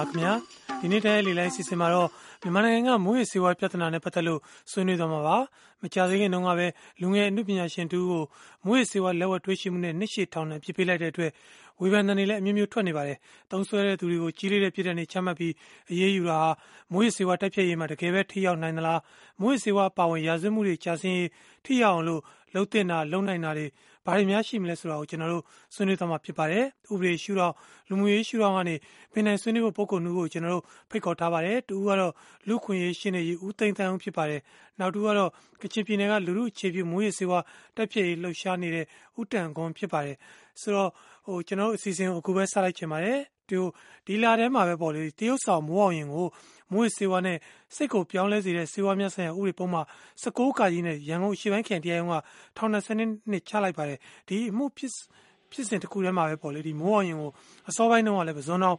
ပါခင်ဗျာဒီနေ့တည်းလေလိုက်စီစဉ်မှာတော့မြန်မာနိုင်ငံကမူရစေဝါပြဿနာနဲ့ပတ်သက်လို့ဆွေးနွေးသွားမှာပါမကြသေးခင်တုန်းကပဲလူငယ်အမှုပညာရှင်တူကိုမူရစေဝါလက်ဝဲတွေးရှိမှုနဲ့နှစ်ရှည်ထောင်နဲ့ပြစ်ပေးလိုက်တဲ့အတွက်ဝေဖန်တဲ့နေလည်းအမျိုးမျိုးထွက်နေပါတယ်။တုံးဆွဲတဲ့သူတွေကိုကြီးလေးတဲ့ပြစ်ဒဏ်တွေချမှတ်ပြီးအရေးယူတာဟာမွေးစေဝါတက်ဖြတ်ရေးမှာတကယ်ပဲထိရောက်နိုင်သလား။မွေးစေဝါပါဝင်ရာဇဝတ်မှုတွေကြာစင်းထိရောက်အောင်လို့လှုပ်တင်တာလုံနိုင်တာတွေ ဘာတွေများရှိမလဲဆိုတာကိုကျွန်တော်တို့ဆွေးနွေးသွားမှာဖြစ်ပါတယ်။ဥပဒေရှုထောင့်လူမှုရေးရှုထောင့်ကနေပင်နိုင်ဆွေးနွေးဖို့ပုံကုန်နှူးကိုကျွန်တော်တို့ဖိတ်ခေါ်ထားပါတယ်။တူကတော့လူခွင့်ရေးရှင်းနေကြီးဦးသိန်းတန်းဦးဖြစ်ပါတယ်။နောက်တူကတော့ကချင်ပြည်နယ်ကလူမှုအခြေပြုမွေးစေဝါတက်ဖြတ်ရေးလှုပ်ရှားနေတဲ့ဦးတန်ကွန်ဖြစ်ပါတယ်။ဆိုတော့ဟိုကျွန်တော်တို့အစီအစဉ်ကိုအခုပဲစလိုက်ချင်ပါတယ်ဒီဒီလာထဲမှာပဲပေါ့လေတရုတ်ဆောင်မိုးအောင်ရင်ကို မွေးစေဝါနဲ့ စိတ်ကိုပြောင်းလဲစေတဲ့စေဝါများဆိုင်ရာ ဥပဒေပုံမှာ16ကာကြီးနဲ့ ရန်ကုန်ရှေ့ပိုင်းခရိုင်တရားရုံးက ထောင်20နှစ် ချလိုက်ပါတယ် ဒီအမှုဖြစ်ဖြစ်စဉ်တစ်ခုထဲမှာပဲပေါ့လေဒီမိုးအောင်ရင်ကို အစောပိုင်းတုန်းကလည်းပဇွန်တော်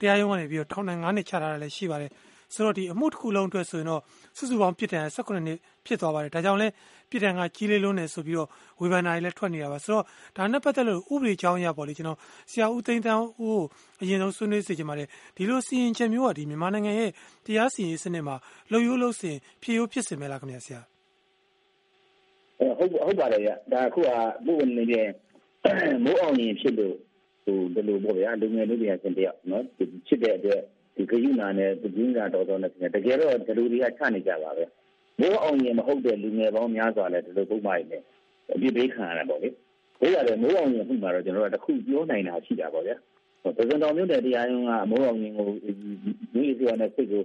တရားရုံးကနေပြီးတော့ထောင်9နှစ် ချထားတာလည်း ရှိပါတယ် ဆိုတော့ဒီအမှုတစ်ခုလုံးအတွက်ဆိုရင်တော့စုစုပေါင်းပြစ်ဒဏ်18နှစ်ဖြစ်သွားပါတယ်ဒါကြောင့်လဲပြစ်ဒဏ်ကကြီးလေးလုံးနေဆိုပြီးတော့ဝေဖန်တာတွေလည်းထွက်နေတာပါဆိုတော့ဒါနဲ့ပတ်သက်လို့ဥပဒေကြောင်းအရပေါ့လေကျွန်တော်ဆရာဦးသိန်းတန်းဦးကိုအရင်ဆုံးဆွေးနွေးစေချင်ပါတယ်ဒီလိုစီရင်ချက်မျိုးကဒီမြန်မာနိုင်ငံရဲ့တရားစီရင်စနစ်မှာလှုပ်ရိုးလှုပ်စင်ဖြည့်ရိုးဖြစ်စင်မဲလားခင်ဗျာဆရာဟုတ်ဟုတ်ပါတယ်ဗျဒါအခုကဘုဝင်နေတဲ့မိုးအောင်ရင်ဖြစ်လို့ဟိုဒီလိုပေါ့ဗျာလူငယ်လူပြန်စင်တယောက်နော်ဖြစ်တဲ့အတွက် ဒီကယူနာနဲ့ပကြီးနာတော်တော်နဲ့ပြင်တကယ်တော့ဒီလူတွေကချနေကြပါပဲမိုးအောင်ရင်မဟုတ်တဲ့လူငယ်ပေါင်းများစွာလည်းဒီလိုပုံမှန်နေအပြစ်ပေးခံရတာပေါ့လေဒါကြတယ်မိုးအောင်ရင်ခုမှတော့ကျွန်တော်တို့ကတခုပြောနိုင်တာရှိတာပေါ့ဗျာပဇွန်တော်မြို့နယ်တရားရုံးကမိုးအောင်ရင်ကိုဒီစီရနဲ့စိတ်ကို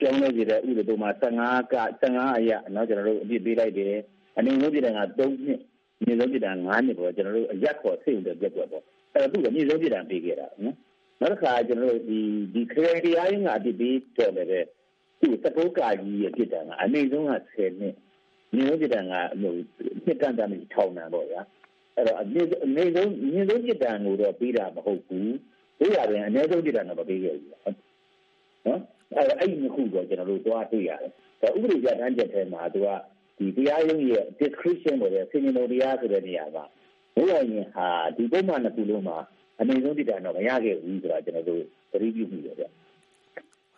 ကြောင်းနေကြတဲ့ဥပဒေမှာ15က15အရာနော်ကျွန်တော်တို့အပြစ်ပေးလိုက်တယ်အနေနဲ့ပြည်တယ်က3နှစ်မြေဆုံးပြည်တယ်9နှစ်ပေါ့ကျွန်တော်တို့အရက်ခေါ်စိတ်ဝင်တဲ့ပြက်ကွက်ပေါ့အဲ့တော့သူ့ကမြေဆုံးပြည်တယ်ပေးခဲ့တာနော် နောက်တစ်ခါကျွန်တော်တို့ဒီဒီခရီးတရားရင်ကအတိပေးတော်တယ်ပဲသူတကုတ်ကာကြီးရဲ့ပြည်တယ်ကအနည်းဆုံးက10နှစ်မြေဆုံးပြည်တယ်ကဟိုနှစ်တန်တန်ထောင်နံပေါ့ဗျာအဲ့တော့အနည်းအနည်းဆုံးမြေဆုံးပြည်တယ်ကိုတော့ပေးတာမဟုတ်ဘူးဒီရတယ်အနည်းဆုံးပြည်တယ်တော့မပေးခဲ့ဘူးနော်အဲ့အဲ့ဒီနှစ်ခုတော့ကျွန်တော်တို့သွားတွေ့ရတယ်ဒါဥပဒေကြမ်းချက်ထဲမှာသူကဒီတရားရုံးရဲ့ discretion ကိုလည်းဆင်ញတော်တရားဆိုတဲ့နေရာမှာဘုရားရှင်ဟာဒီပုံမှန်တစ်ခုလုံးမှာ အနေဆုံးတိတာတော့မရခဲ့ဘူးဆိုတာကျွန်တော်တို့သတိပြုမိတယ်ဗျ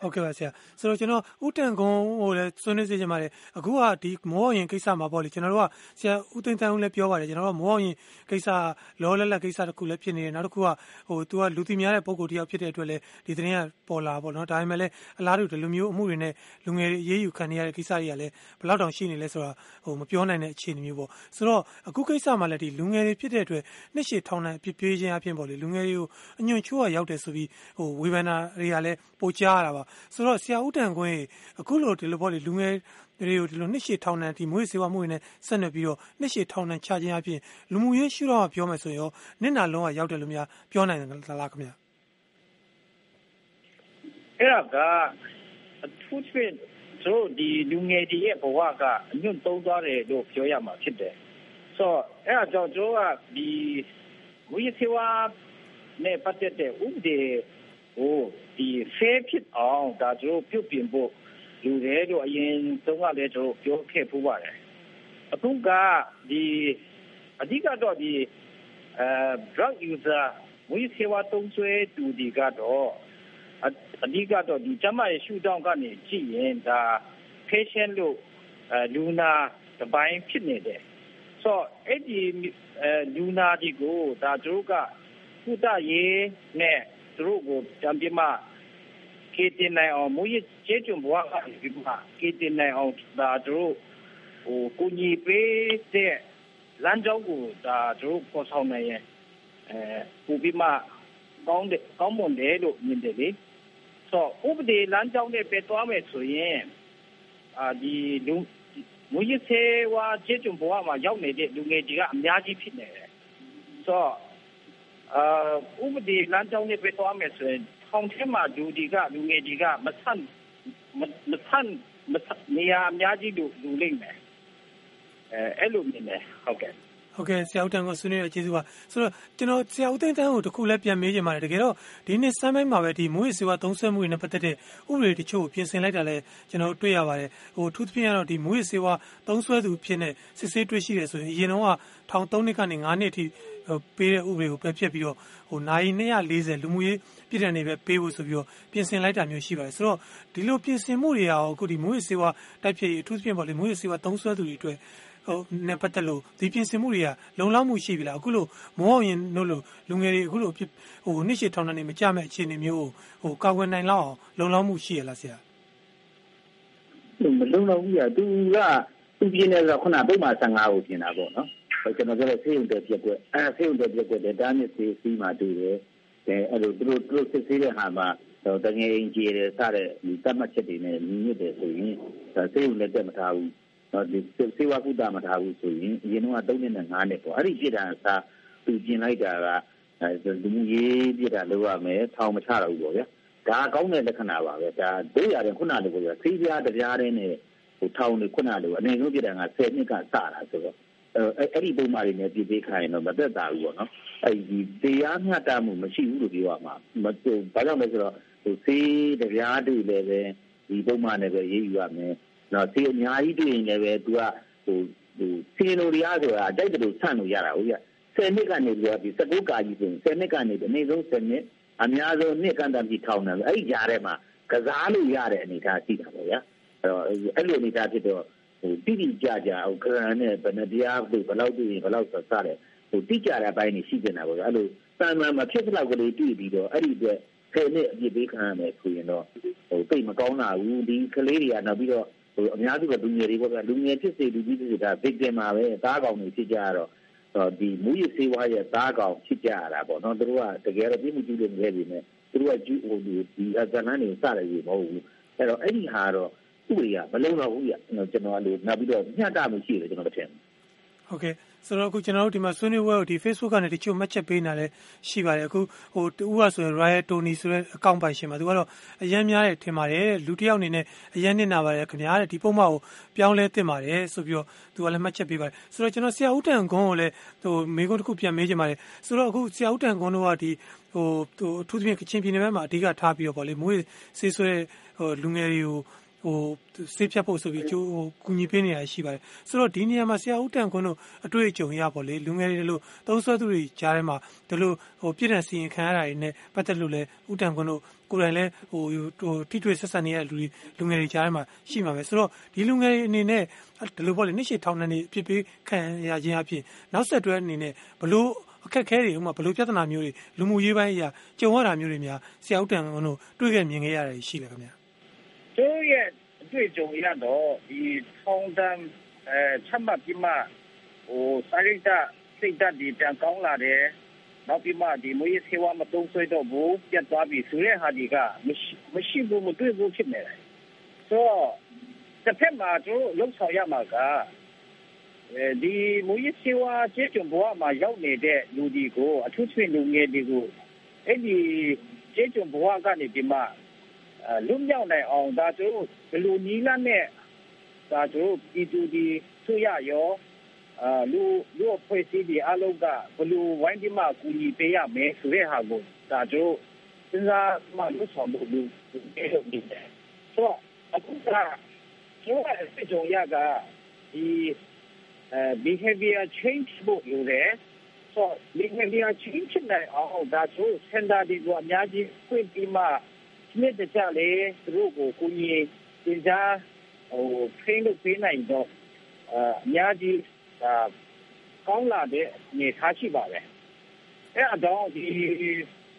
ဟုတ်ကဲ့ပါဆရာဆိုတော့ကျွန်တော်ဥတန်ကွန်ဟိုလည်းဆွေးနွေးစေချင်ပါတယ်အခုကဒီမောအောင်ရင်ကိစ္စမှာပေါ့လေကျွန်တော်တို့ကဆရာဥသိန်းတန်းဦးလည်းပြောပါတယ်ကျွန်တော်တို့မောအောင်ရင်ကိစ္စလောလလက်ကိစ္စတစ်ခုလည်းဖြစ်နေတယ်နောက်တစ်ခုကဟိုသူကလူသိများတဲ့ပုံကိုတယောက်ဖြစ်တဲ့အတွက်လည်းဒီသတင်းကပေါ်လာပေါ့နော်ဒါပေမဲ့လည်းအလားတူဒီလိုမျိုးအမှုတွေနဲ့လူငယ်တွေရေးယူခံနေရတဲ့ကိစ္စတွေကလည်းဘယ်လောက်တောင်ရှိနေလဲဆိုတာဟိုမပြောနိုင်တဲ့အခြေအနေမျိုးပေါ့ဆိုတော့အခုကိစ္စမှာလည်းဒီလူငယ်တွေဖြစ်တဲ့အတွက်နှစ်ရှည်ထောင်နိုင်ပြပြေးခြင်းအဖြစ်ပေါ့လေလူငယ်တွေကိုအညွန့်ချိုးရရောက်တယ်ဆိုပြီးဟိုဝေဖန်တာတွေကလည်းပိုကြားရတာပါဆိုတော့ဆရာဦးတန်ခွင်းအခုလိုဒီလိုပေါ့လေလူငယ်တွေကိုဒီလိုနှစ်ရှည်ထောင်နှံဒီမွေးစေဝါမှုတွေနဲ့ဆက်နွယ်ပြီးတော့နှစ်ရှည်ထောင်နှံချခြင်းအပြင်လူမှုရေးရှုထောင့်ကပြောမယ်ဆိုရင်ရောနစ်နာလုံးကရောက်တယ်လို့များပြောနိုင်တယ်လားခင်ဗျအဲ့ဒါကအထူးသဖြင့်တို့ဒီလူငယ်တွေရဲ့ဘဝကအညွန့်သုံးသွားတယ်လို့ပြောရမှာဖြစ်တယ်ဆိုတော့အဲ့ဒါကြောင့်တို့ကဒီဝိသေဝါနဲ့ပတ်သက်တဲ့ဥပဒေ ကိုဒီ fair ဖြစ်အောင်ဒါတို့ပြုပြင်ဖို့လူတွေတို့အရင်တုန်းကလည်းတို့ပြောခဲ့ပူပါတယ်အခုကဒီအဓိကတော့ဒီအဲ drug user ဝိသေဝသုံးဆွဲသူဒီကတော့အဓိကတော့ဒီကျမရဲ့ရှုထောင့်ကနေကြည့်ရင်ဒါ patient လို့အဲလူနာတပိုင်းဖြစ်နေတယ်ဆိုတော့အဲ့ဒီအဲလူနာဒီကိုဒါတို့ကကုသရေးနဲ့ သူတို့ကိုတံပြမကေတင်နိုင်အောင်မူရကျေကျုံဘွားကနေပြီးမှကေတင်နိုင်အောင်ဒါတို့ဟိုကိုကြီးပေးတဲ့လမ်းကြောင်းကိုဒါတို့ပေါ်ဆောင်နိုင်ရင်အဲပူပြီးမှကောင်းတဲ့ကောင်းမွန်တယ်လို့မြင်တယ်လေဆိုဥပဒေလမ်းကြောင်းနဲ့ပဲသွားမယ်ဆိုရင်အာဒီလူမူရစေဝါကျေကျုံဘွားမှာရောက်နေတဲ့လူငယ်ကြီးကအများကြီးဖြစ်နေတယ်ဆိုအာ ဥပဒေလမ်းကြောင်းနဲ့ပဲသွားမယ်ဆိုရင်ထောင်ထဲမှာလူတွေကလူငယ်တွေကမဆန့်မဆန့်နေရာအများကြီးလူလူလိမ့်မယ်အဲအဲ့လိုမြင်တယ်ဟုတ်ကဲ့ ဟုဟုတ်ကဲ့ဆရာဦးတန်းကိုဆွေးနွေးရကျေးဇူးပါဆိုတော့ကျွန်တော်ဆရာဦးသိန်းတန်းကိုတခုလည်းပြန်မေးချင်ပါတယ်တကယ်တော့ဒီနေ့စမ်းပိုင်းမှာပဲဒီမွေးစေဝါသုံးဆွဲမှုတွေနဲ့ပတ်သက်တဲ့ဥပဒေတချို့ကိုပြင်ဆင်လိုက်တာလည်းကျွန်တော်တွေ့ရပါတယ်ဟိုထူးသဖြင့်ကတော့ဒီမွေးစေဝါသုံးဆွဲသူဖြစ်နေစစ်ဆေးတွေ့ရှိတယ်ဆိုရင်အရင်တော့ထောင်3နှစ်ကနေ9နှစ်အထိပေးတဲ့ဥပဒေကိုပယ်ဖျက်ပြီးတော့ဟိုနိုင်240လူမှုရေးပြည်ထောင်နေပဲပေးဖို့ဆိုပြီးတော့ပြင်ဆင်လိုက်တာမျိုးရှိပါတယ်ဆိုတော့ဒီလိုပြင်ဆင်မှုတွေရောအခုဒီမွေးစေဝါတိုက်ဖြည့်အထူးသဖြင့်ပေါ့လေမွေးစေဝါသုံးဆွဲသူတွေအတွက်ဟို နဲ့ ပတ်သက်လို့ ဒီပြင်ဆင်မှုတွေက လုံလောက်မှု ရှိပြီလား အခုလို့မောအောင်ရင်တို့လို့လူငယ်တွေ အခုလို့ဟို နှစ်ရှည်ထောင်နေမကြမဲ့အခြေအနေမျိုးဟို ကာကွယ်နိုင်လောက်အောင် လုံလောက်မှု ရှိရလားဆရာ မလုံလောက်ဘူးရသူက သူပြင်းနေဆိုခုနပုံမှန်15ကို ပြင်တာပေါ့နော် ကျွန်တော်ပြောတဲ့ ဆေးရုံတက်ပြက်ကွက်အဲဆေးရုံတက်ပြက်ကွက်တဲ့တားမြစ်ဆေးစီးမှတူတယ်အဲအဲ့လိုသူတို့သူတို့ စစ်ဆေးတဲ့ဟာမှာတော့တငယ်ကြီးရယ် စတဲ့ဒီတတ်မှတ်ချက်တွေနဲ့ ညီညွတ်တယ်ဆိုရင် ဆေးရုံလည်း တက်မထားဘူး နော်ဒီစေဝါကုသမထားဘူးဆိုရင်အရင်တော့3နှစ်နဲ့5နှစ်ပေါ့အဲ့ဒီပြည်တာအစားသူပြင်လိုက်တာကလူမှုရေးပြည်တာလောက်ရမယ်ထောင်မချတော့ဘူးပေါ့ဗျာဒါကောင်းတဲ့လက္ခဏာပါပဲဒါတို့ရတယ်ခုနကလိုပြောဆေးပြားတရားတဲ့နဲ့ဟိုထောင်တွေခုနလိုအနေဆုံးပြည်တာက10နှစ်ကစတာဆိုတော့အဲအဲ့ဒီပုံမှန်တွေနဲ့ပြည်ပေးခိုင်းတော့မသက်သာဘူးပေါ့နော်အဲ့ဒီတရားမျှတမှုမရှိဘူးလို့ပြောရမှာမဟုတ်ဘာကြောင့်လဲဆိုတော့ဟိုဆေးတရားတွေလည်းပဲဒီပုံမှန်နဲ့ပဲရေးယူရမယ် နော်ဆေးအများကြီးတွေ့ရင်လည်းပဲသူကဟိုဟိုဆေးလိုတရားဆိုတာအတိုက်တလို့ဆန့်လို့ရတာဟုတ်ရ10နှစ်ကနေပြီးတော့ဒီ19ကာကြီးဆိုရင်10နှစ်ကနေအနည်းဆုံး10နှစ်အများဆုံးနှစ်ကန့်တမ်းပြီးထောင်တယ်အဲ့ဒီကြားထဲမှာကစားလို့ရတဲ့အနေအထားရှိတာပေါ့ဗျာအဲ့တော့အဲ့လိုအနေအထားဖြစ်တော့ဟိုတိတိကျကျဟိုခရန်နဲ့ဗနတရားတို့ဘယ်လောက်တွေ့ရင်ဘယ်လောက်ဆက်စားတယ်ဟိုတိကျတဲ့အပိုင်းနေရှိနေတာပေါ့ဗျာအဲ့လိုတန်မှန်မဖြစ်တဲ့လောက်ကလေးတွေ့ပြီးတော့အဲ့ဒီအတွက်ဆယ်နှစ်အပြည့်ပေးခံရမယ်ဆိုရင်တော့ဟိုတိတ်မကောင်းတာဘူးဒီကလေးတွေကနောက်ပြီးတော့ဟို အများစုကလူငယ်တွေပေါ့ဗျာလူငယ်ဖြစ်စေလူကြီးဖြစ်စေဒါ victim မှာပဲသားကောင်တွေဖြစ်ကြရတော့ဒီမူရစေဝါရဲ့သားကောင်ဖြစ်ကြရတာပေါ့နော်သူတို့ကတကယ်တော့ပြမှုကျူးလို့မခဲ့ပြီနဲ့သူတို့ကကျူးဟိုဒီဒီအဇာနန်တွေစတယ်ကြီးမဟုတ်ဘူးအဲ့တော့အဲ့ဒီဟာတော့ဥပဒေကမလုံတော့ဘူးရကျွန်တော်ကလို့နောက်ပြီးတော့မျှတမှုရှိတယ်ကျွန်တော်ထင်ဟုတ်ကဲ့ ဆိုတော့အခုကျွန်တော်တို့ဒီမှာဆွေးနွေးပွဲကိုဒီ Facebook ကနေတချို့မှတ်ချက်ပေးနေတယ်ရှိပါတယ်အခုဟိုတူကဆိုရင် Riot Tony ဆိုတဲ့အကောင့်ပိုင်ရှင်မှာသူကတော့အရန်များတယ်ထင်ပါတယ်လူတစ်ယောက်အနေနဲ့အရန်နစ်နာပါတယ်ခင်ဗျာတဲ့ဒီပုံမှန်ကိုပြောင်းလဲတင်ပါတယ်ဆိုပြီးတော့သူကလည်းမှတ်ချက်ပေးပါတယ်ဆိုတော့ကျွန်တော်ဆရာဦးတန်ခွန်းကိုလည်းဟိုမိကုန်းတစ်ခုပြန်မေးချင်ပါတယ်ဆိုတော့အခုဆရာဦးတန်ခွန်းတို့ကဒီဟိုဟိုအထူးသဖြင့်ကချင်ပြည်နယ်ဘက်မှာအဓိကထားပြီးတော့ဗောလေမွေးဆေးဆွဲဟိုလူငယ်တွေကို ဟိုဆေးဖြတ်ဖို့ဆိုပြီးကျိုးဟိုကူညီပေးနေရရှိပါတယ်ဆိုတော့ဒီနေရာမှာဆရာဦးတန်ခွန်းတို့အတွေ့အကြုံရပါလေလူငယ်တွေလို့သုံးဆွဲသူတွေကြားထဲမှာဒီလိုဟိုပြည်ထန်စီရင်ခံရတာတွေနဲ့ပတ်သက်လို့လဲဦးတန်ခွန်းတို့ကိုယ်တိုင်လဲဟိုဟိုထိတွေ့ဆက်ဆံနေတဲ့လူတွေလူငယ်တွေကြားထဲမှာရှိမှာပဲဆိုတော့ဒီလူငယ်တွေအနေနဲ့ဒီလိုပေါ့လေနှစ်ရှည်ထောင်နှံနေအဖြစ်ပေးခံရခြင်းအဖြစ်နောက်ဆက်တွဲအနေနဲ့ဘလို့အခက်ခဲတွေဥမာဘလို့ပြဿနာမျိုးတွေလူမှုရေးပိုင်းအရာကြုံရတာမျိုးတွေများဆရာဦးတန်ခွန်းတို့တွေ့ခဲ့မြင်ခဲ့ရတယ်ရှိတယ်ခင်ဗျာ တို့ရဲ့အတွေ့အကြုံရတော့ဒီထောင်တန်းအဲချမှတ်ပြီးမှဟိုစာရိတ္တစိတ်ဓာတ်ဒီပြန်ကောင်းလာတယ်နောက်ပြီးမှဒီမွေးဆေးဝါးမတုံးဆွဲတော့ဘူးပြတ်သွားပြီဆိုတဲ့ဟာဒီကမရှိမရှိဘူးမတွေ့ဘူးဖြစ်နေတယ်ဆိုတော့တစ်ဖက်မှာတို့လုံဆောင်ရမှာကအဲဒီမွေးဆေးဝါးကျေကျုံဘဝမှာရောက်နေတဲ့လူဒီကိုအထူးသဖြင့်လူငယ်တွေကိုအဲ့ဒီကျေကျုံဘဝကနေဒီမှာ လွတ်မြောက်နိုင်အောင် ဒါကျတို့ ဘယ်လိုနီးလန်းနဲ့ဒါကျတို့ပြည်သူဒီဆွရရောအာလူလူဖွဲ့စည်းဒီအလုံးက ဘယ်လိုဝိုင်းဒီမှာကူညီပေးရမယ်ဆိုတဲ့ဟာကို ဒါကျတို့ စဉ်းစားမှလို့ဆောင်လို့လူတွေလုပ်နေတယ် ဆိုတော့ အခုက ကျတို့အစ်ကြုံရက ဒီ behavior change ဖို့လိုတယ်ဆို behavior change နိုင်အောင် ဒါ ကျတို့ စင်တာဒီကို အများကြီးဖွင့်ပြီးမှ စနစ်တကျလေသူတို့ကိုကိုကြီးတင်စားဟိုဖိလို့ပေးနိုင်တော့အများကြီးအာကောင်းလာတဲ့နေသားရှိပါပဲအဲအတော့ဒီ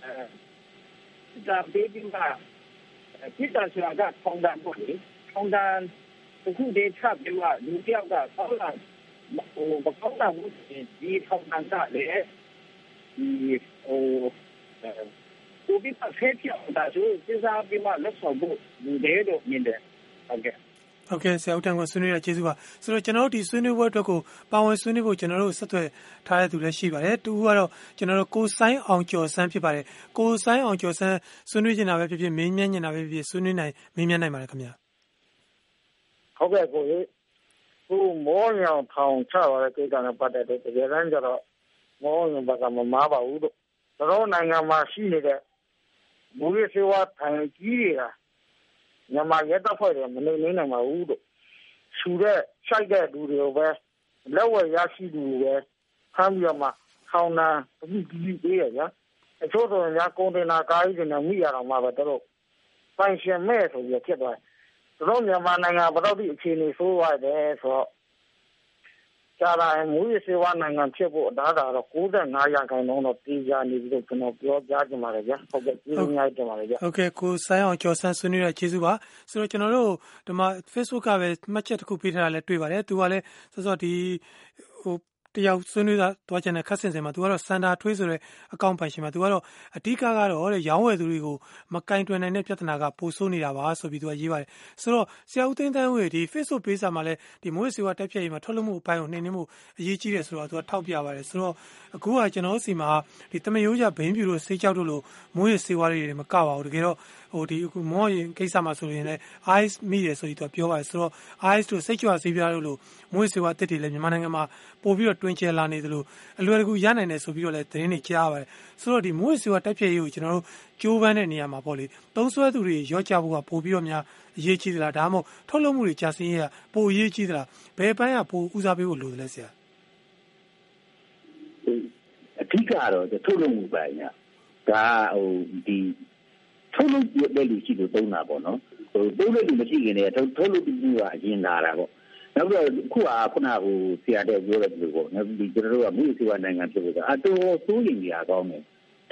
အဲဒါဘေးပြီးမှပြစ်တာဆိုတာကထောင်တန်းပေါ့လေထောင်တန်းအခုတည်းချပြီးမှလူတယောက်ကကောင်းလာဟိုမကောင်းတာဘူးဒီထောင်တန်းကလေဒီဟို ကိုပြီးဖက်ပြောင်းတာဆိုစဉ်းစားပြီးမှလက်ဆောင်ဖို့လူတွေတော့မြင်တယ်ဟုတ်ကဲ့ဟုတ်ကဲ့ဆရာဦးတန်းကိုဆွေးနွေးရကျေးဇူးပါဆိုတော့ကျွန်တော်တို့ဒီဆွေးနွေးပွဲအတွက်ကိုပါဝင်ဆွေးနွေးဖို့ကျွန်တော်တို့ဆက်သွယ်ထားတဲ့သူလည်းရှိပါတယ်တူကတော့ကျွန်တော်တို့ကိုဆိုင်အောင်ကျော်ဆန်းဖြစ်ပါတယ်ကိုဆိုင်အောင်ကျော်ဆန်းဆွေးနွေးနေတာပဲဖြစ်ဖြစ်မင်းမြန်းနေတာပဲဖြစ်ဖြစ်ဆွေးနွေးနိုင်မင်းမြန်းနိုင်ပါတယ်ခင်ဗျာဟုတ်ကဲ့ကိုကြီးဟခုမောညောင်ထောင်ချပါတဲ့ကိစ္စနဲ့ပတ်သက်တဲ့တကယ်တမ်းကျတော့မောညောင်ဘက်ကမမားပါဘူးတို့တို့နိုင်ငံမှာရှိနေတဲ့ မူရစေဝါထိုင်ကြီးတွေကမြန်မာရဲတပ်ဖွဲ့တွေမနေနေနိုင်ပါဘူးတို့ရှူတဲ့ရှိုက်တဲ့လူတွေကိုပဲလက်ဝယ်ရရှိသူတွေပဲဖမ်းပြီးတော့မှထောင်နာအမှုကြီးပေးရကြအချို့ဆိုရင်ကွန်တိန်နာကားကြီးတွေနဲ့မိရအောင်မှပဲတို့ပိုင်ရှင်မဲ့ဆိုပြီးဖြစ်သွားတယ်တို့မြန်မာနိုင်ငံဘယ်တော့ဒီအခြေအနေဆိုးရတယ်ဆိုတော့ ကြာလာမူရစေဝါနိုင်ငံဖြစ်ဖို့အသားကတော့95ရာခိုင်နှုန်းတော့ပြည်ကြနေပြီးတော့ကျွန်တော်ပြောကြားချင်ပါတယ်ဗျာဟုတ်ကဲ့ကျေးဇူးများတင်ပါတယ်ဗျာဟုတ်ကဲ့ကိုဆိုင်းအောင်ကျော်ဆန်းဆွေးနွေးရကျေးဇူးပါဆိုတော့ကျွန်တော်တို့ဒီမှာ Facebook ကပဲမှတ်ချက်တစ်ခုပေးထားတာလည်းတွေ့ပါတယ်သူကလည်းစောစောဒီဟို တယောက်ဆွေးနွေးတာတွားချင်တဲ့ခက်ဆင်စင်မှာသူကတော့စန်တာထွေးဆိုတဲ့အကောင့်ပိုင်ရှင်မှာသူကတော့အဓိကကတော့တဲ့ရောင်းဝယ်သူတွေကိုမကင်တွယ်နိုင်တဲ့ပြဿနာကပိုဆိုးနေတာပါဆိုပြီးသူကရေးပါတယ်ဆိုတော့ဆရာဦးသိန်းတန်းဝေဒီ Facebook page မှာလည်းဒီမိုးစီဝါတက်ဖြတ်ရေးမှာထုတ်လုပ်မှုအပိုင်းကိုနှိမ့်နှင်းမှုအရေးကြီးတယ်ဆိုတော့သူကထောက်ပြပါတယ်ဆိုတော့အခုကကျွန်တော်စီမှာဒီတမယိုးကြဘိန်းပြူတို့စေးကြောက်တို့လိုမိုးရစေဝါတွေမကပါဘူးတကယ်တော့ ဟိုဒီအခုမောရင်ကိစ္စမှာဆိုရင်လည်း ice မိတယ်ဆိုပြီးသူပြောပါတယ်ဆိုတော့ ice တို့စိတ်ကြွဆေးပြားတို့လိုမွေးစေဝါတစ်တွေလည်းမြန်မာနိုင်ငံမှာပို့ပြီးတော့တွင်ကျယ်လာနေသလိုအလွယ်တကူရနိုင်တယ်ဆိုပြီးတော့လည်းသတင်းတွေကြားပါတယ်ဆိုတော့ဒီမွေးစေဝါတက်ပြည့်ရေးကိုကျွန်တော်တို့ကြိုးပမ်းတဲ့နေရာမှာပေါ့လေသုံးဆွဲသူတွေရော့ကြဖို့ကပို့ပြီးတော့များအရေးကြီးသလားဒါမှမဟုတ်ထုတ်လုပ်မှုတွေကြာစင်းရပိုအရေးကြီးသလားဘယ်ပိုင်းကပိုဦးစားပေးဖို့လိုသလဲဆရာအဓိကတော့ထုတ်လုပ်မှုပိုင်းကဒါဟိုဒီ ထုတ်လုပ်တဲ့လူရှိလို့သုံးတာပေါ့နော်ဟိုသုံးတဲ့လူမရှိခင်တည်းထုတ်ထုတ်လုပ်ပြီးကအရင်လာတာပေါ့နောက်ပြီးတော့ခုကခုနကဟိုဆရာတဲ့ပြောတဲ့လူပေါ့နောက်ပြီးကျွန်တော်တို့ကမြို့စီဝါနိုင်ငံဖြစ်ဖို့ကအတော်စိုးရင်ကြီးအားကောင်းတယ်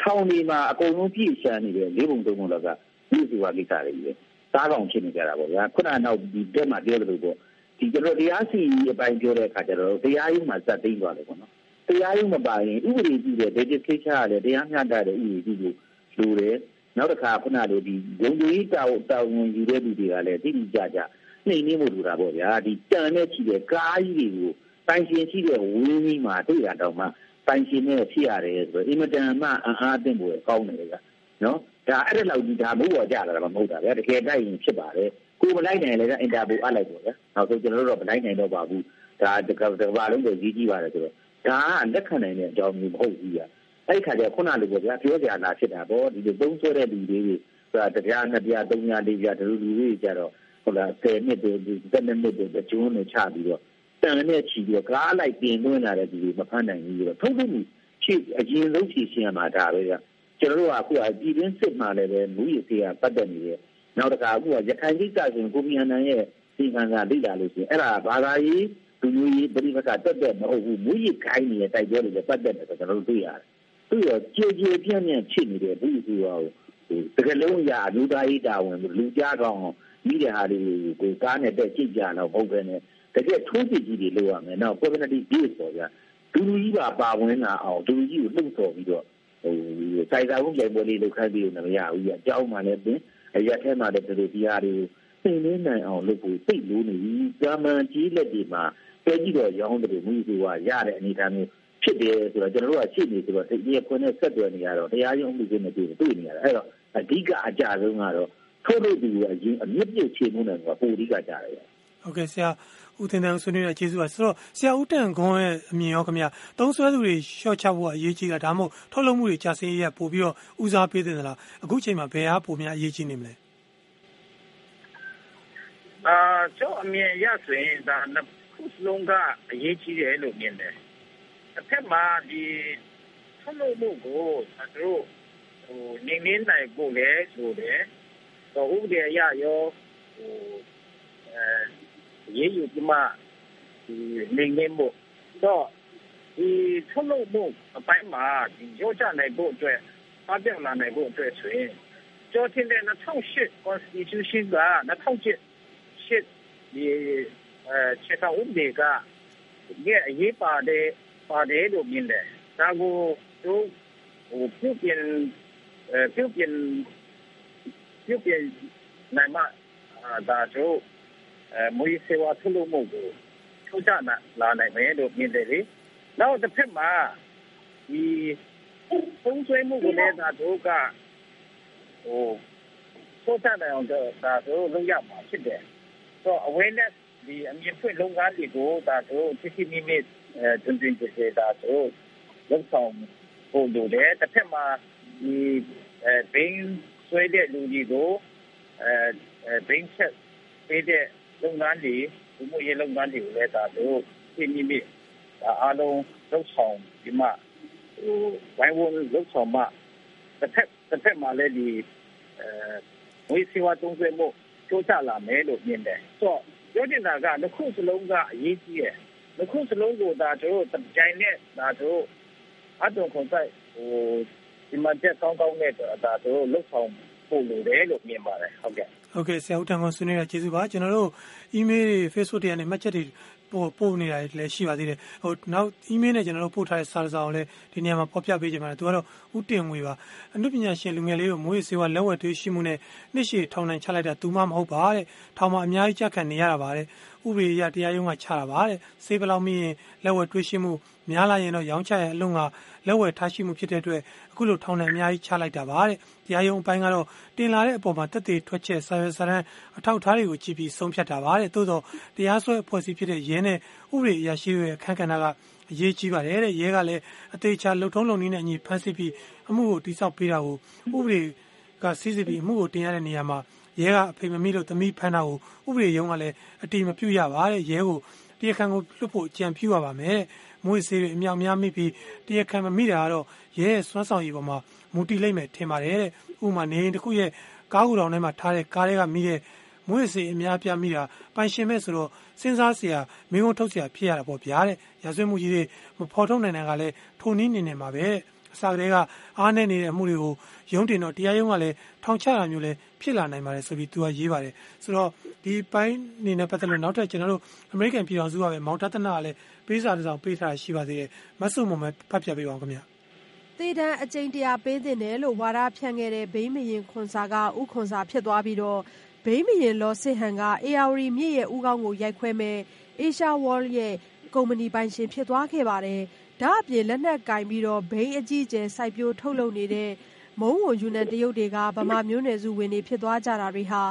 ထောင်ဒီမှာအကုန်လုံးပြည့်ရှမ်းနေတယ်လေးပုံသုံးပုံလောက်ကမြို့စီဝါကိစ္စတွေပဲစားကောင်ဖြစ်နေကြတာပေါ့ဗျာခုနကနောက်ဒီတက်မှာပြောတယ်လို့ပေါ့ဒီကျွန်တော်တရားစီအပိုင်းပြောတဲ့အခါကျတော့တရားရုံးမှာစက်သိမ်းသွားတယ်ပေါ့နော်တရားရုံးမပါရင်ဥပဒေပြုတဲ့ dedication ရတယ်တရားမျှတတဲ့ဥပဒေပြုလို့လိုတယ် နောက်တစ်ခါခုနလိုဒီဂုံကြီးတောက်တောင်ဝင်ယူတဲ့လူတွေကလည်းတိတိကျကျနှိမ်နှင်းမှုလိုတာပေါ့ဗျာဒီတန်နဲ့ချီတဲ့ကားကြီးတွေကိုပိုင်ရှင်ရှိတဲ့ဝင်းကြီးမှာတွေ့ရတော့မှပိုင်ရှင်နဲ့ဖြစ်ရတယ်ဆိုတော့အင်မတန်မှအအားအသင့်ဖို့ကောင်းတယ်ဗျာနော်ဒါအဲ့ဒါလောက်ဒီဒါမိုးပေါ်ကြလာတာမဟုတ်တာဗျာတကယ်တိုက်ရင်ဖြစ်ပါတယ်ကိုမလိုက်နိုင်လည်းအင်တာဗျူးအပ်လိုက်ပေါ့ဗျာနောက်ဆုံးကျွန်တော်တို့တော့မလိုက်နိုင်တော့ပါဘူးဒါတကတကဘာလုံးကိုကြီးကြီးပါတယ်ဆိုတော့ဒါကလက်ခံနိုင်တဲ့အကြောင်းမျိုးမဟုတ်ဘူးဗျာ အဲ့ခါကျခုနလိုပေါ့ဗျာပြောကြလာဖြစ်တာပေါ့ဒီလိုသုံးဆွဲတဲ့လူတွေဆိုတာတရားနှစ်ပြားသုံးပြားလေးပြားဒီလိုလူတွေကြတော့ဟုတ်လား10နှစ်တွေ10နှစ်တွေကျွန်းနဲ့ချပြီးတော့တန်နဲ့ချီပြီးတော့ကားလိုက်ပြင်သွင်းလာတဲ့လူတွေမဖမ်းနိုင်ဘူးပြီးတော့ထုတ်လို့ချစ်အရင်ဆုံးချီရှင်းရမှာဒါပဲဗျကျွန်တော်တို့ကအခုကပြည်တွင်းစစ်မှလည်းပဲမူရစီကပတ်သက်နေတယ်နောက်တစ်ခါအခုကရခိုင်ကိစ္စဆိုရင်ကိုမြအနန်ရဲ့စီကံကလိလာလို့ရှိရင်အဲ့ဒါဘာသာရေးလူမျိုးရေးပြည်ပကတက်တက်မဟုတ်ဘူးမူရခိုင်းနေတဲ့တိုက်ပွဲတွေလည်းပတ်သက်တယ်ဆိုတော့ကျွန်တော်တို့တွေ့ရတယ် သူ့ရောကြေကြေပြန့်ပြန့်ဖြစ်နေတဲ့ဘူးသူရောတကယ်လုံးရလူသားရေးတာဝန်လူကြားကောင်းမိတဲ့ဟာတွေကိုကားနဲ့တက်ကြည့်ကြတော့ဟုတ်ပဲနဲ့တကယ်ထိုးကြည့်ကြီးတွေလုပ်ရမယ်နော် community base ပေါ့ဗျာသူလူကြီးပါပါဝင်လာအောင်သူလူကြီးကိုလှုပ်ဆော်ပြီးတော့ဟိုစိုက်စားဖို့ပြိုင်ပွဲလေးလုပ်ခိုင်းပြီးတော့မရဘူးကြီးအကြောင်းမှလည်းပင်အရက်ထဲမှာလည်းဒီလိုတရားတွေကိုသိနေနိုင်အောင်လုပ်ဖို့သိလို့နေပြီ။ဂျာမန်ကြီးလက်တွေမှာပဲကြီးတော်ရောင်းတယ်လို့မြည်သူကရတဲ့အနေအထားမျိုး ဖြစ်တယ်ဆိုတော့ကျွန်တော်တို့ကရှိနေဆိုတော့တရားခွင့်နဲ့ဆက်သွယ်နေရတော့တရားရုံးမှုတွေနဲ့တွေ့တွေ့နေရတာအဲ့တော့အဓိကအကြဆုံးကတော့ထုတ်လို့ဒီအရင်အမြင့်ပြည့်ချေမှုနဲ့ကပိုအဓိကကြတယ်ဟုတ်ကဲ့ဆရာဦးတင်တန်းဆွေးနွေးတဲ့ကျေးဇူးပါဆိုတော့ဆရာဦးတန်ခွန်းရဲ့အမြင်ရောခင်ဗျာသုံးဆွဲသူတွေရှော့ချဖို့ကအရေးကြီးတာဒါမှမဟုတ်ထုတ်လုပ်မှုတွေကြာစင်းရပို့ပြီးတော့ဦးစားပေးတယ်လားအခုချိန်မှာဘယ်အားပိုများအရေးကြီးနေမလဲအာကျောင်းအမြင်ရဆိုရင်ဒါခုစလုံးကအရေးကြီးတယ်လို့မြင်တယ် တစ်ဖက်မှာဒီထုတ်လုပ်မှုကိုတို့ဟိုနေနေနိုင်ဖို့လေဆိုတယ်တော့ဥပဒေအရရောဟိုအဲရေးယူပြမဒီနေနေမှုတော့ဒီထုတ်လုပ်မှုအပိုင်းမှာဒီရောချနိုင်ဖို့အတွက်ဖပြောင်းလာနိုင်ဖို့အတွက်ဆိုရင်ကျော်တင်တဲ့2008 constitution က2008ရှစ်ဒီအဲချက်တော်ဥပဒေကရဲ့အရေးပါတယ် ပါတယ်လို့မြင်တယ်ဒါကိုတို့ဟိုပြုပြင်အဲပြုပြင်ပြုပြင်နိုင်မှဒါတို့အဲမွေးစေဝါထုတ်လို့မဟုတ်ဘူးထုတ်ချလာလာနိုင်မယ်လို့မြင်တယ်လေနောက်တစ်ဖက်မှာဒီပုံဆွေးမှုကိုလည်းဒါတို့ကဟိုထုတ်ချနိုင်အောင်ဒါတို့လုပ်ရမှာဖြစ်တယ်ဆို awareness ဒီအမြင့်ဖွင့်လုပ်ငန်းတွေကိုဒါတို့စစ်စစ်မိမိအဲ တွင်တွင်ကျေကျေဒါတို့လုပ်ဆောင်ဖို့လိုတယ်တစ်ဖက်မှာဒီအဲဘင်းဆွဲတဲ့လူကြီးကိုအဲဘင်းချက်ပေးတဲ့လုပ်ငန်းတွေဒီမျိုးရေးလုပ်ငန်းတွေကိုလည်းဒါတို့စစ်မိမိအားလုံးလုပ်ဆောင်ဒီမှာဟိုဝိုင်းဝန်းလုပ်ဆောင်မှတစ်ဖက်တစ်ဖက်မှာလည်းဒီအဲဝိစီဝါတုံးဆွဲမှုချိုးချလာမယ်လို့မြင်တယ်ဆိုတော့ပြောချင်တာကတစ်ခုစလုံးကအရေးကြီးတယ်တစ် ခုစလုံးကိုဒါတို့ကြိုင်နဲ့ဒါတို့အတုံခွန်ဆိုင်ဟိုဒီမှာတက်ကောင်းကောင်းနဲ့ဒါတို့လှုပ်ဆောင်ပို့လို့တယ်လို့မြင်ပါတယ်ဟုတ်ကဲ့ဟုတ်ကဲ့ဆရာဦးတန်ကွန်ဆွေးနွေးတာကျေးဇူးပါကျွန်တော်တို့ email တွေ Facebook တွေကနေမှတ်ချက်တွေ ပို့ပို့နေတာလည်းရှိပါသေးတယ်ဟိုနောက် email နဲ့ကျွန်တော်တို့ပို့ထားတဲ့စာစာကိုလည်းဒီနေရာမှာဖော်ပြပေးကြပါမယ်သူကတော့ဥတင်ငွေပါအမှုပညာရှင်လူငယ်လေးကိုမွေးစေဝါလက်ဝဲတွေးရှိမှုနဲ့နှစ်ရှည်ထောင်နိုင်ချလိုက်တာသူမှမဟုတ်ပါတဲ့ထောင်မှာအများကြီးကြက်ခံနေရတာပါတဲ့ဥပဒေအရတရားရုံးကချတာပါတဲ့စေးဘလောက်မိရင်လက်ဝဲတွေးရှိမှု များလာရင်တော့ရောင်းချရဲ့အလုံးကလက်ဝဲထားရှိမှုဖြစ်တဲ့အတွက်အခုလိုထောင်နဲ့အများကြီးချလိုက်တာပါတဲ့တရားရုံးအပိုင်းကတော့တင်လာတဲ့အပေါ်မှာတက်သေးထွက်ချက်ဆာရဆရန်အထောက်ထားတွေကိုကြည့်ပြီးဆုံးဖြတ်တာပါတဲ့သို့တော့တရားစွဲအဖွဲ့အစည်းဖြစ်တဲ့ရဲနဲ့ဥပဒေအရာရှိတွေရဲ့အခမ်းကဏ္ဍကအရေးကြီးပါတယ်တဲ့ရဲကလည်းအသေးချာလှုပ်ထုံးလုံနည်းနဲ့အညီဖမ်းဆီးပြီးအမှုကိုတိစောက်ပေးတာကိုဥပဒေကစီးစီးပြီးအမှုကိုတင်ရတဲ့နေရာမှာရဲကအဖေမမိလို့သမီးဖမ်းတာကိုဥပဒေရုံးကလည်းအတိမပြုတ်ရပါတဲ့ရဲကိုတရားခံကိုလွတ်ဖို့ကြံပြူရပါမယ် မွေဆေးတွေအမြောက်များမိပြီးတရားခံမမိတာကတော့ရဲရဲ့စွမ်းဆောင်ရည်ပေါ်မှာမူတည်လိမ့်မယ်ထင်ပါတယ်တဲ့ဥပမာနေရင်တစ်ခုရဲ့ကားကူတောင်ထဲမှာထားတဲ့ကားတွေကမိတဲ့မွေဆေးအများပြမိတာပိုင်ရှင်မဲ့ဆိုတော့စဉ်းစားစရာမင်းကုန်ထုတ်စရာဖြစ်ရတာပေါ့ဗျာတဲ့ရာဇဝတ်မှုကြီးတွေမဖော်ထုတ်နိုင်တဲ့ကလည်းထုံနည်းနေနေမှာပဲတဲ့ အစကတည်းကအားနေနေတဲ့အမှုတွေကိုရုံးတင်တော့တရားရုံးကလည်းထောင်ချတာမျိုးလည်းဖြစ်လာနိုင်ပါတယ်ဆိုပြီးသူကရေးပါတယ်ဆိုတော့ဒီပိုင်းနေနဲ့ပတ်သက်လို့နောက်ထပ်ကျွန်တော်တို့အမေရိကန်ပြည်တော်စုကပဲမောင်တသနာကလည်းပေးစာတစ်စောင်ပေးထားရှိပါသေးတယ်မဆုမုံပဲဖတ်ပြပေးပါဦးခင်ဗျာသေတံအကျင့်တရားပေးတဲ့တယ်လို့ဝါဒဖြန့်ခဲ့တဲ့ဘိမရင်ခွန်စာကဥခွန်စာဖြစ်သွားပြီးတော့ဘိမရင်လောစစ်ဟန်က ARD မြစ်ရဲ့ဥကောင်းကိုရိုက်ခွဲမဲ့ Asia World ရဲ့ကုမ္ပဏီပိုင်ရှင်ဖြစ်သွားခဲ့ပါတယ်။ ဒါအပြင် လက်နက်ကင်ပြီးတော့ ဘိန်းအကြီးကျယ် စိုက်ပျိုးထုတ်လုပ်နေတဲ့ မုံဝန်ယူနန်တရုတ်တွေက ဗမာမျိုးနွယ်စုဝင်တွေ ဖြစ်သွားကြတာတွေဟာ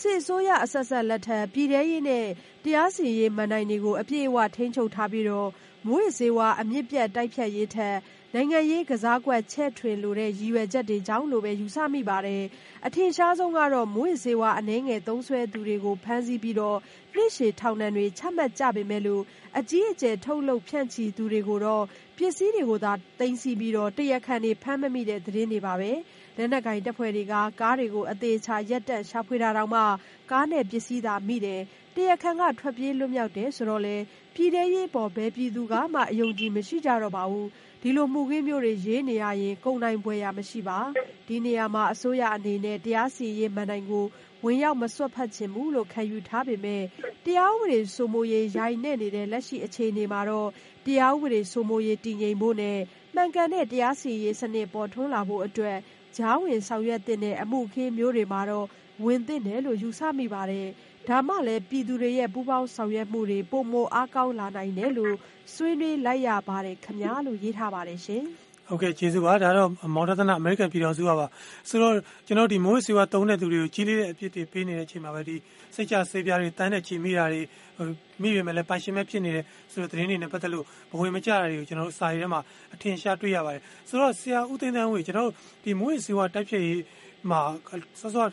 စစ်အစိုးရအဆက်ဆက်လက်ထက် ပြည်ထရေးနဲ့ တရားစီရေးမန်တိုင်တွေကို အပြည့်အဝ ထိန်းချုပ်ထားပြီးတော့ မွေးစေဝါအမြင့်ပြတ် တိုက်ဖြတ်ရေးထက် နိုင်ငံရေးကစားကွက် ချဲ့ထွင်လိုတဲ့ ရည်ရွယ်ချက်တွေကြောင့်လို့ပဲ ယူဆမိပါတယ်။အထင်ရှားဆုံးကတော့ မူးယစ်ဆေးဝါး အနည်းငယ်သုံးစွဲသူတွေကို ဖမ်းဆီးပြီးတော့ နှစ်ရှည်ထောင်ဒဏ်တွေ ချမှတ်ကြပေမယ့်လို့ အကြီးအကျယ် ထုတ်လုပ်ဖြန့်ချီသူတွေကိုတော့ ပစ္စည်းတွေကိုသာ သိမ်းဆည်းပြီးတော့ တရားခံတွေ ဖမ်းမမိတဲ့ သတင်းတွေပါပဲ။လက်နက်ကိုင်တပ်ဖွဲ့တွေက ကားတွေကို အသေးချာ ရပ်တန့် ရှာဖွေတာတောင်မှ ကားနဲ့ပစ္စည်းသာမိတယ်။တရားခံက ထွက်ပြေးလွတ်မြောက်တယ်ဆိုတော့လေ ပြည်ထဲရေးပေါ်ဘဲပြည်သူကမှ အယုံကြည်မရှိကြတော့ပါဘူး။ဒီလိုမှုခင်းမျိုးတွေ ရေးနေရရင် ကုန်နိုင်ပွဲရမရှိပါ ဒီနေရာမှာ အစိုးရအနေနဲ့ တရားစီရင်မန်တိုင်ကို ဝင်ရောက်မစွတ်ဖက်ခြင်းဘူးလို့ ခံယူထားပေမဲ့ တရားဥပဒေစိုးမိုးရေးရိုင်းနေနေတဲ့ လက်ရှိအခြေအနေမှာတော့ တရားဥပဒေစိုးမိုးရေး တည်ငြိမ်ဖို့နဲ့ မှန်ကန်တဲ့ တရားစီရင်စနစ် ပေါ်ထွန်းလာဖို့အတွက်ဂျားဝင်ဆောင်ရွက်တဲ့ အမှုခင်းမျိုးတွေမှာတော့ ဝင်သင့်တယ်လို့ ယူဆမိပါတယ်။ ဒါမှလည်း ပြည်သူတွေရဲ့ ပူးပေါင်းဆောင်ရွက်မှုတွေ ပိုမိုအားကောင်းလာနိုင်တယ်လို့ ဆွေးနွေးလိုက်ရပါတယ်ခင်ဗျာ လို့ ရေးထားပါတယ်ရှင် ဟုတ်ကဲ့ ကျေးဇူးပါ ဒါတော့ မောင်တသနာအမေရိကန် ပြည်တော်စုကပါ ဆိုတော့ ကျွန်တော်ဒီမိုးစီဝါတုံးတဲ့သူတွေကို ကြီးလေးတဲ့အဖြစ်တွေ ပေးနေတဲ့အချိန်မှာပဲဒီစိတ်ချဆေးပြားတွေတန်းတဲ့ချီ မိတာတွေ မိရမယ်လဲပိုင်ရှင်မဲ့ ဖြစ်နေတဲ့ဆိုတော့သတင်းတွေနဲ့ ပတ်သက်လို့ ဘဝင်မကြတာတွေကို ကျွန်တော်တို့ စာရီထဲမှာ အထင်ရှား တွေ့ရပါတယ် ဆိုတော့ ဆရာဦးသိန်းတန်းဝေကျွန်တော်တို့ဒီမိုးစီဝါတိုက်ဖြည့်ရေးမှာ စောစော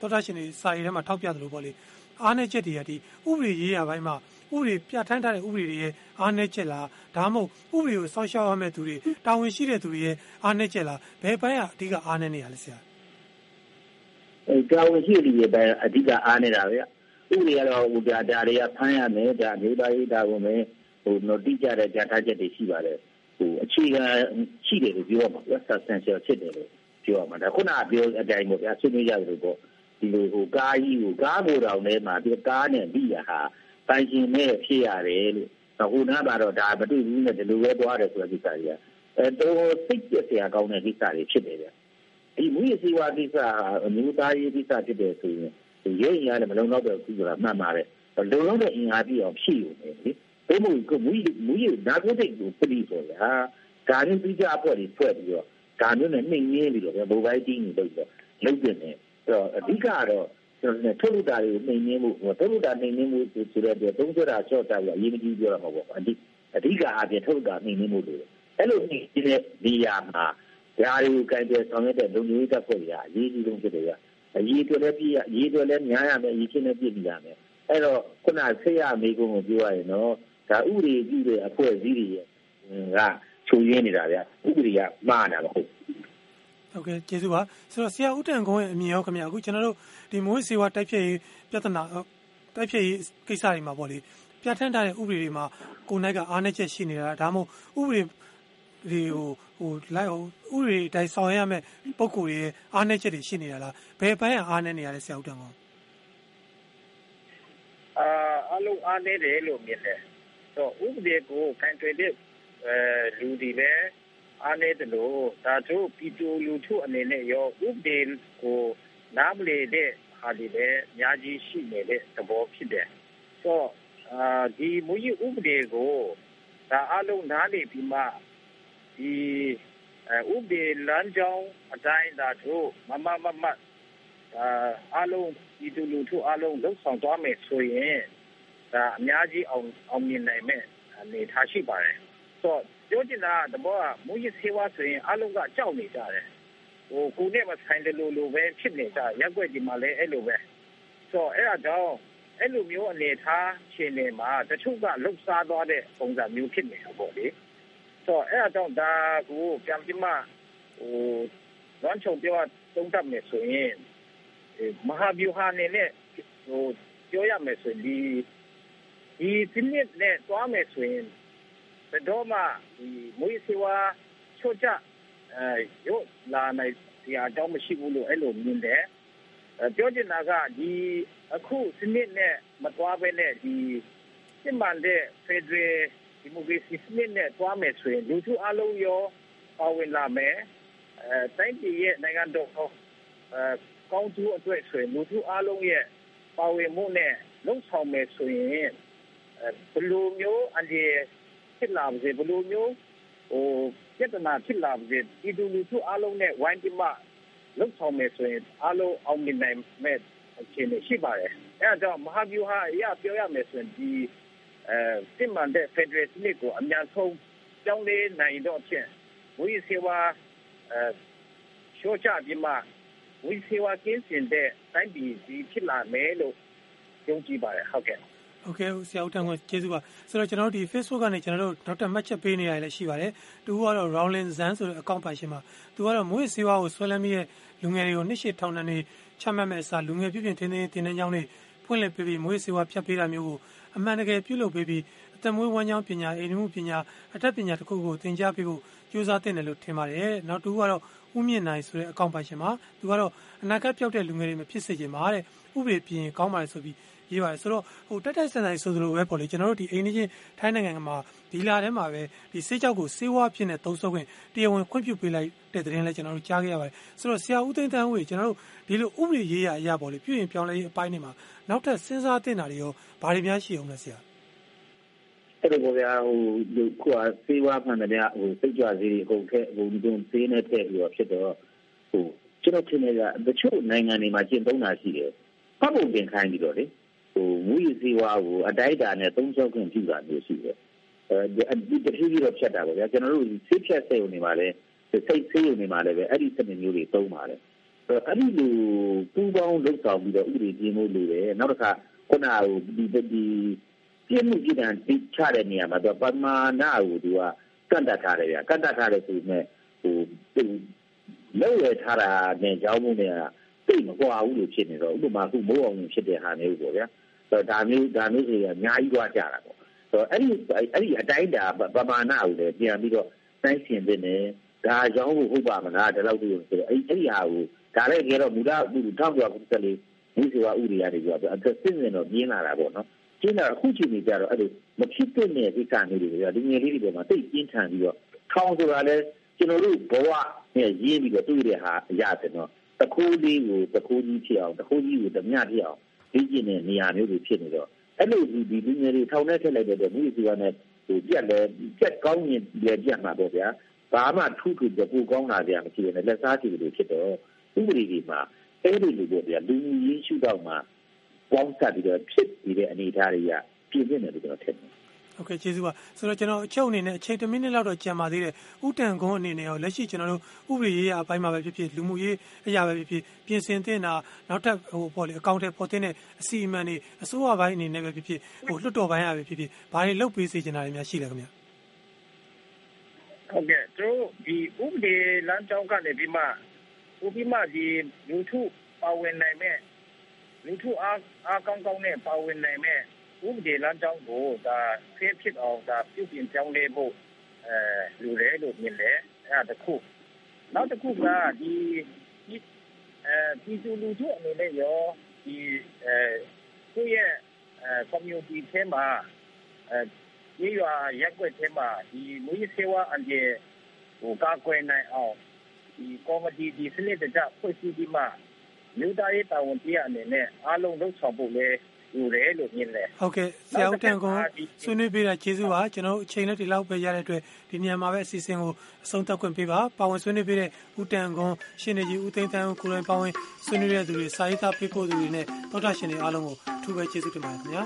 တော်တာရှင်တွေ စာရီထဲမှာ ထောက်ပြသလိုပေါ့လေ အားနည်းချက်တွေကဒီဥပဒေရေးရာပိုင်းမှာဥပဒေပြဋ္ဌာန်းထားတဲ့ဥပဒေတွေရဲ့အားနည်းချက်လားဒါမှမဟုတ်ဥပဒေကိုစောင့်ရှောက်ရမယ့်သူတွေတာဝန်ရှိတဲ့သူတွေရဲ့အားနည်းချက်လားဘယ်ပိုင်းကအဓိကအားနည်းနေရလဲဆရာအဲတာဝန်ရှိတဲ့တွေပိုင်းအဓိကအားနေတာဗျဥပဒေကတော့ဟိုဒါဒါတွေကဖမ်းရမယ်ဒါမျိုးသားရေးဒါကိုမယ်ဟိုတော့တိကျတဲ့ကြားထားချက်တွေရှိပါတယ်ဟိုအခြေခံရှိတယ်လို့ပြောရမှာဗျ substantial ဖြစ်တယ်လို့ပြောရမှာဒါခုနကပြောအတိုင်းပေါ့ဗျာဆွေးနွေးရတယ်လို့ပေါ့ ဒီလိုဟိုကားကြီးကိုကားကိုတောင်ထဲမှာဒီကားနဲ့ပြီးရဟာတိုင်ရှင်မဲ့ဖြစ်ရတယ်လို့ဟိုနားကတော့ဒါမတွေ့ဘူးနဲ့ဒီလိုပဲသွားတယ်ဆိုတဲ့ကိစ္စကြီးအဲတော့စိတ်ပြည့်စရာကောင်းတဲ့ကိစ္စတွေဖြစ်တယ်ဗျဒီမူရစီဝါကိစ္စဟာအမျိုးသားရေးကိစ္စဖြစ်တယ်ဆိုရင်ရဲရင်ရတယ်မလုံလောက်တဲ့ခုဆိုတာမှန်ပါတယ်လုံလောက်တဲ့အင်အားပြည့်အောင်ဖြည့်ရုံပဲလေဘယ်မှုကမူရမူရနာကိုတိတ်ကိုပြည့်ဆိုတာဒါမျိုးပြီးကြအဖွဲ့တွေဖွဲ့ပြီးတော့ဒါမျိုးနဲ့နှိမ်နှင်းပြီးတော့ဘိုးဘိုင်းတင်းနေလို့လုပ်တယ် တော့အဓိကတော့ဆထုတ်လုပ်တာတွေကိုနှိမ်နင်းမှုထုတ်လုပ်တာနှိမ်နင်းမှုဆိုတဲ့အတွက်သုံးစွဲတာချော့တာကအရေးမကြီးပြောရမှာပေါ့အဓိအဓိကအပြင်ထုတ်လုပ်တာနှိမ်နင်းမှုတွေအဲ့လိုနှိမ်နင်းတဲ့နေရာမှာဒါတွေကိုကင်တယ်ဆောင်ရွက်တဲ့လုံခြုံရေးတပ်ဖွဲ့တွေကအရေးကြီးဆုံးဖြစ်တယ်ကအရေးအတွက်လည်းပြည့်အရေးအတွက်လည်းများရမယ်အရေးချင်းလည်းပြည့်နေရမယ်အဲ့တော့ခုနဆက်ရမေးခွန်းကိုပြောရရင်တော့ဒါဥပဒေပြုတဲ့အဖွဲ့အစည်းတွေရဲ့ကချုပ်ရင်းနေတာဗျဥပဒေကမှားတာမဟုတ် ဟုတ်ကဲ့ကျေးဇူးပါဆိုတော့ဆရာဦးတန်ကုန်းရဲ့အမြင်ရောခင်ဗျာအခုကျွန်တော်တို့ဒီမိုးစေဝါတိုက်ဖြည့်ရေးပြဿနာတိုက်ဖြည့်ရေးကိစ္စတွေမှာပေါ့လေပြဋ္ဌာန်းထားတဲ့ဥပဒေတွေမှာကိုနိုင်ကအားနည်းချက်ရှိနေတာဒါမှမဟုတ်ဥပဒေဒီဟိုဟိုလိုက်ဟိုဥပဒေတိုင်းဆောင်ရရမယ့်ပုံကိုယ်ရဲ့အားနည်းချက်တွေရှိနေတာလားဘယ်ပိုင်းအားနည်းနေရလဲဆရာဦးတန်ကုန်းအာအလုံးအားနည်းတယ်လို့မြင်တယ်တော့ဥပဒေကိုကန်ထွေတဲ့အဲလူဒီပဲ အားနည်းတယ်လို့ဒါတို့ပြည်သူလူထုအနေနဲ့ရော ဥပဒေကို နားမလည်တဲ့ဟာဒီလည်း အများကြီးရှိနေတဲ့သဘောဖြစ်တယ် ဆိုတော့အာဒီမူကြီးဥပဒေကိုဒါအလုံးနားလည်ပြီးမှ ဒီဥပဒေလမ်းကြောင်းအတိုင်း ဒါတို့မမမမအာအလုံးဒီလူလူထုအလုံးလှုပ်ဆောင်သွားမယ်ဆိုရင်ဒါအများကြီးအောင်အောင်မြင်နိုင်မဲ့အနေထားရှိပါတယ် ဆိုတော့ ပြောချင်တာတဘောကမူရစေဝါဆိုရင်အလုံးကကြောက်နေကြတယ်ဟိုကိုနဲ့မဆိုင်တယ်လို့လို့ပဲဖြစ်နေကြရက်ွက်ဒီမှာလည်းအဲ့လိုပဲဆိုတော့အဲ့ဒါကြောင့်အဲ့လိုမျိုးအနေထားရှင်နေမှာတချို့ကလှုပ်ရှားသွားတဲ့ပုံစံမျိုးဖြစ်နေတာပေါ့လေဆိုတော့အဲ့ဒါကြောင့်ဒါကိုပြန်ပြီးမှဟိုလွန်ချုံပြောသုံးတတ်မယ်ဆိုရင်မဟာဗျူဟာနေနဲ့ဟိုပြောရမယ်ဆိုရင်ဒီဒီစနစ်နဲ့သွားမယ်ဆိုရင် ဘယ်တော့မှဒီမွေးစေဝါချို့ချအဲရုပ်လာနိုင်စရာအကြောင်းမရှိဘူးလို့အဲ့လိုမြင်တယ်ပြောချင်တာကဒီအခုစနစ်နဲ့မသွားဘဲနဲ့ဒီစစ်မှန်တဲ့ Federal ဒီမိုကရေစီစနစ်နဲ့သွားမယ်ဆိုရင်လူထုအလုံးရောပါဝင်လာမယ်အဲတိုင်းပြည်ရဲ့နိုင်ငံတော်အဲကောင်းကျိုးအတွက်ဆိုရင်လူထုအလုံးရဲ့ပါဝင်မှုနဲ့လုံဆောင်မယ်ဆိုရင်ဘလိုမျိုးအန်ဒီ ဖြစ်လာပါစေဘလိုမျိုးဟိုပြဿနာဖြစ်လာပါစေဒီလူလူထုအလုံးနဲ့ဝိုင်းပြီးမှလုံဆောင်မယ်ဆိုရင်အလုံးအောင်မြင်နိုင်မဲ့အခြေအနေရှိပါတယ်အဲဒါကြောင့်မဟာဗျူဟာအရာပြောရမယ်ဆိုရင်ဒီအဲစစ်မှန်တဲ့ Federal စနစ်ကိုအများဆုံးကြောင်းလေးနိုင်တော့ဖြင့်ဝိစေဝါအဲရှော့ချပြီးမှဝိစေဝါကင်းစင်တဲ့တိုင်းပြည်ဒီဖြစ်လာမယ်လို့ယုံကြည်ပါတယ်ဟုတ်ကဲ့ ဟုတ်ကဲ့ဆရာဦးတန်းကကျေးဇူးပါဆိုတော့ကျွန်တော်တို့ဒီ Facebook ကနေကျွန်တော်တို့နောက်ထပ်မှတ်ချက်ပေးနေရလည်းရှိပါတယ်တူကတော့ Rowling Zan ဆိုတဲ့အကောင့်ပိုင်ရှင်မှာသူကတော့မွေးစေဝါကိုဆွဲလန်းပြီးတဲ့လူငယ်တွေကိုနှစ်ရှည်ထောင်ဒဏ်တွေချမှတ်မဲ့အစားလူငယ်ပြည့်ပြည့်တင်းတင်းတင်းတင်းကြောင်းတွေဖွင့်လှစ်ပေးပြီးမွေးစေဝါဖြတ်ပေးတာမျိုးကိုအမှန်တကယ်ပြုလုပ်ပေးပြီးအသက်မွေးဝမ်းကြောင်းပညာအိမ်မှုပညာအတတ်ပညာတစ်ခုကိုသင်ကြားပေးဖို့ကြိုးစားသင့်တယ်လို့ထင်ပါတယ်နောက်တူကတော့ဦးမြင့်နိုင်ဆိုတဲ့အကောင့်ပိုင်ရှင်မှာသူကတော့အနာဂတ်ပြောက်တဲ့လူငယ်တွေမဖြစ်စေချင်ပါတဲ့ဥပဒေပြင်ကောင်းပါတယ်ဆိုပြီး ရေးပါတယ်ဆိုတော့ဟိုတက်တက်ဆန်ဆန်ဆိုသလိုပဲပေါ့လေကျွန်တော်တို့ဒီအိန္ဒိယထိုင်းနိုင်ငံမှာဒီလာထဲမှာပဲဒီစေးကြောက်ကိုစေးဝါဖြစ်နေသုံးဆုပ်ခွင့်တရားဝင်ခွင့်ပြုပေးလိုက်တဲ့တဲ့ရင်လည်းကျွန်တော်တို့ကြားခဲ့ရပါတယ်ဆိုတော့ဆရာဦးသိန်းတန်းဦးကျွန်တော်တို့ဒီလိုဥပဒေရေးရအရာပေါ့လေပြုရင်ပြောင်းလဲရေးအပိုင်းတွေမှာနောက်ထပ်စဉ်းစားသင့်တာတွေရောဘာတွေများရှိအောင်လဲဆရာအဲ့လိုပေါ့ဗျာဟိုဒီကွာစေဝါဖန်တဲ့ဟိုစိတ်ကြွစေးဟိုခဲဟိုဒီတုံးသေးနေတဲ့ပြီးတော့ဖြစ်တော့ဟိုကျွန်တော်ထင်တယ်ကတချို့နိုင်ငံတွေမှာကျင့်သုံးတာရှိတယ်ဖတ်ပုံတင်ခိုင်းပြီးတော့လေဟို မူရစီဝါကိုအတိုက်တာနဲ့သုံးချောက်ခွင့်ပြုတာမျိုးရှိတယ်အဲဒီတဖြည်းဖြည်းတော့ဖြတ်တာပေါ့ဗျာကျွန်တော်တို့ဆေးဖြတ်စိတ်ုံနေပါလေစိတ်ဆေးုံနေပါလေပဲအဲ့ဒီစနစ်မျိုးတွေသုံးပါတယ်အဲ့ဒီလိုပူပေါင်းလုပ်ဆောင်ပြီးတော့ဥပဒေပြင်ဖို့လိုတယ်နောက်တစ်ခါခုနကဒီဒီပြည့်မှုပြည်တံတိချတဲ့နေရာမှာတော့ပမာဏကိုသူကကန့်တတ်ထားတယ်ဗျာကန့်တတ်ထားတယ်ဆိုပေမဲ့ဟိုလောက်ရထားတာနဲ့ကြောင်းမှုနဲ့တိတ်မကွာဘူးလို့ဖြစ်နေတော့ဥပမာခုမိုးအောင်ဖြစ်တဲ့ဟာမျိုးပေါ့ဗျာ ဒါမျိုးဒါမျိုးတွေအများကြီးသွားကြတာပေါ့ဆိုတော့အဲ့ဒီအဲ့ဒီအတိုင်းတာပမာဏကိုလည်းပြန်ပြီးတော့တိုင်းရှင်တဲ့နေဒါကြောင့်ဟုတ်ပါမလားဒီလောက်တည်းဆိုတော့အဲ့အဲ့ဒီဟာကိုဒါလည်းကြတော့မူလမှုတောက်ပြောက်တဲ့လေဒီစေဝဥရိယာတွေပြောအသက်စင်စင်တော့ပြင်းလာတာပေါ့နော်ကျင်းလာအခုချိန်ကြီးကြတော့အဲ့လိုမဖြစ်တဲ့နေဒီကနေ့တွေကဒီငယ်လေးတွေပေါ်မှာတိတ်ပြင်းထန်ပြီးတော့ထောင်ဆိုတာလဲကျွန်တော်တို့ဘဝနဲ့ရင်းပြီးတော့တွေ့တဲ့ဟာရတယ်နော်တခိုးလေးကိုတခိုးကြီးဖြစ်အောင်တခိုးကြီးကိုဓမြဖြစ်အောင် ပြီးကျင်တဲ့နေရာမျိုးတွေဖြစ်နေတော့အဲ့လိုဒီဒီလူငယ်တွေထောင်ထဲထည့်လိုက်တဲ့မြို့စီကနဲ့ဟိုပြက်လဲပြက်ကောင်းရင်လည်းပြက်မှာပေါ့ဗျာဘာမှထူးထူးကြပိုကောင်းလာကြမရှိဘူးနဲ့လက်စားကြည့်လို့ဖြစ်တော့ဥပဒေတွေမှာအဲ့ဒီလိုပေါ့ဗျာလူမှုရေးရှုထောင့်မှာပေါင်းစပ်ပြီးတော့ဖြစ်နေတဲ့အနေအထားတွေကပြည့်စုံတယ်လို့ကျွန်တော်ထင်တယ် ဟုတ်ကဲ့ကျေးဇူးပါဆိုတော့ကျွန်တော်အချုပ်အနေနဲ့အချိန်1မိနစ်လောက်တော့ကြံပါသေးတယ်ဥတန်ကုန်းအနေနဲ့ရောလက်ရှိကျွန်တော်တို့ဥပဒေရေးအပိုင်းမှာပဲဖြစ်ဖြစ်လူမှုရေးအရာပဲဖြစ်ဖြစ်ပြင်ဆင်တင်တာနောက်ထပ်ဟိုပေါ့လေအကောင့်ထဲပေါ်တင်တဲ့အစီအမံတွေအစိုးရပိုင်းအနေနဲ့ပဲဖြစ်ဖြစ်ဟိုလွှတ်တော်ပိုင်းအပဲဖြစ်ဖြစ်ဘာတွေလုပ်ပေးစေချင်တာတွေများရှိလဲခင်ဗျာဟုတ်ကဲ့သူတို့ဒီဥပဒေလမ်းကြောင်းကနေပြီးမှဥပမာဒီလူထုပါဝင်နိုင်မဲ့လူထုအားအားကောင်းကောင်းနဲ့ပါဝင်နိုင်မဲ့ ဥပဒေလမ်းကြောင်းကိုဒါဖေးဖြစ်အောင်ဒါပြုပြင်ပြောင်းလဲဖို့အဲလူရဲလို့မြင်တယ်အဲဒါတစ်ခုနောက်တစ်ခုကဒီဒီအဲဒီလူလူထုအနေနဲ့ရောဒီအဲကိုယ့်ရဲ့အဲ community ထဲမှာအဲရွာရက်ွက်ထဲမှာဒီမူရစေဝအန်ကျေဟိုကာကွယ်နိုင်အောင်ဒီကော်မတီဒီစနစ်တကျဖွဲ့စည်းပြီးမှမြို့သားရေးတာဝန်ပြအနေနဲ့အားလုံးလှုပ်ဆောင်ဖို့လဲ ယူတယ်လို့မြင်တယ်ဟုတ်ကဲ့ဆရာဦးတန်ကွန်ဆွေးနွေးပေးတာကျေးဇူးပါကျွန်တော်တို့အချိန်နဲ့ဒီလောက်ပဲရတဲ့အတွက်ဒီညမှာပဲအစီအစဉ်ကိုအဆုံးသတ်ခွင့်ပေးပါပါဝင်ဆွေးနွေးပေးတဲ့ဦးတန်ကွန်ရှင်နေကြီးဦးသိန်းတန်းဦးကိုလိုင်းပါဝင်ဆွေးနွေးတဲ့သူတွေစာရေးသားပေးပို့သူတွေနဲ့တောတာရှင်တွေအားလုံးကိုအထူးပဲကျေးဇူးတင်ပါတယ်ခင်ဗျာ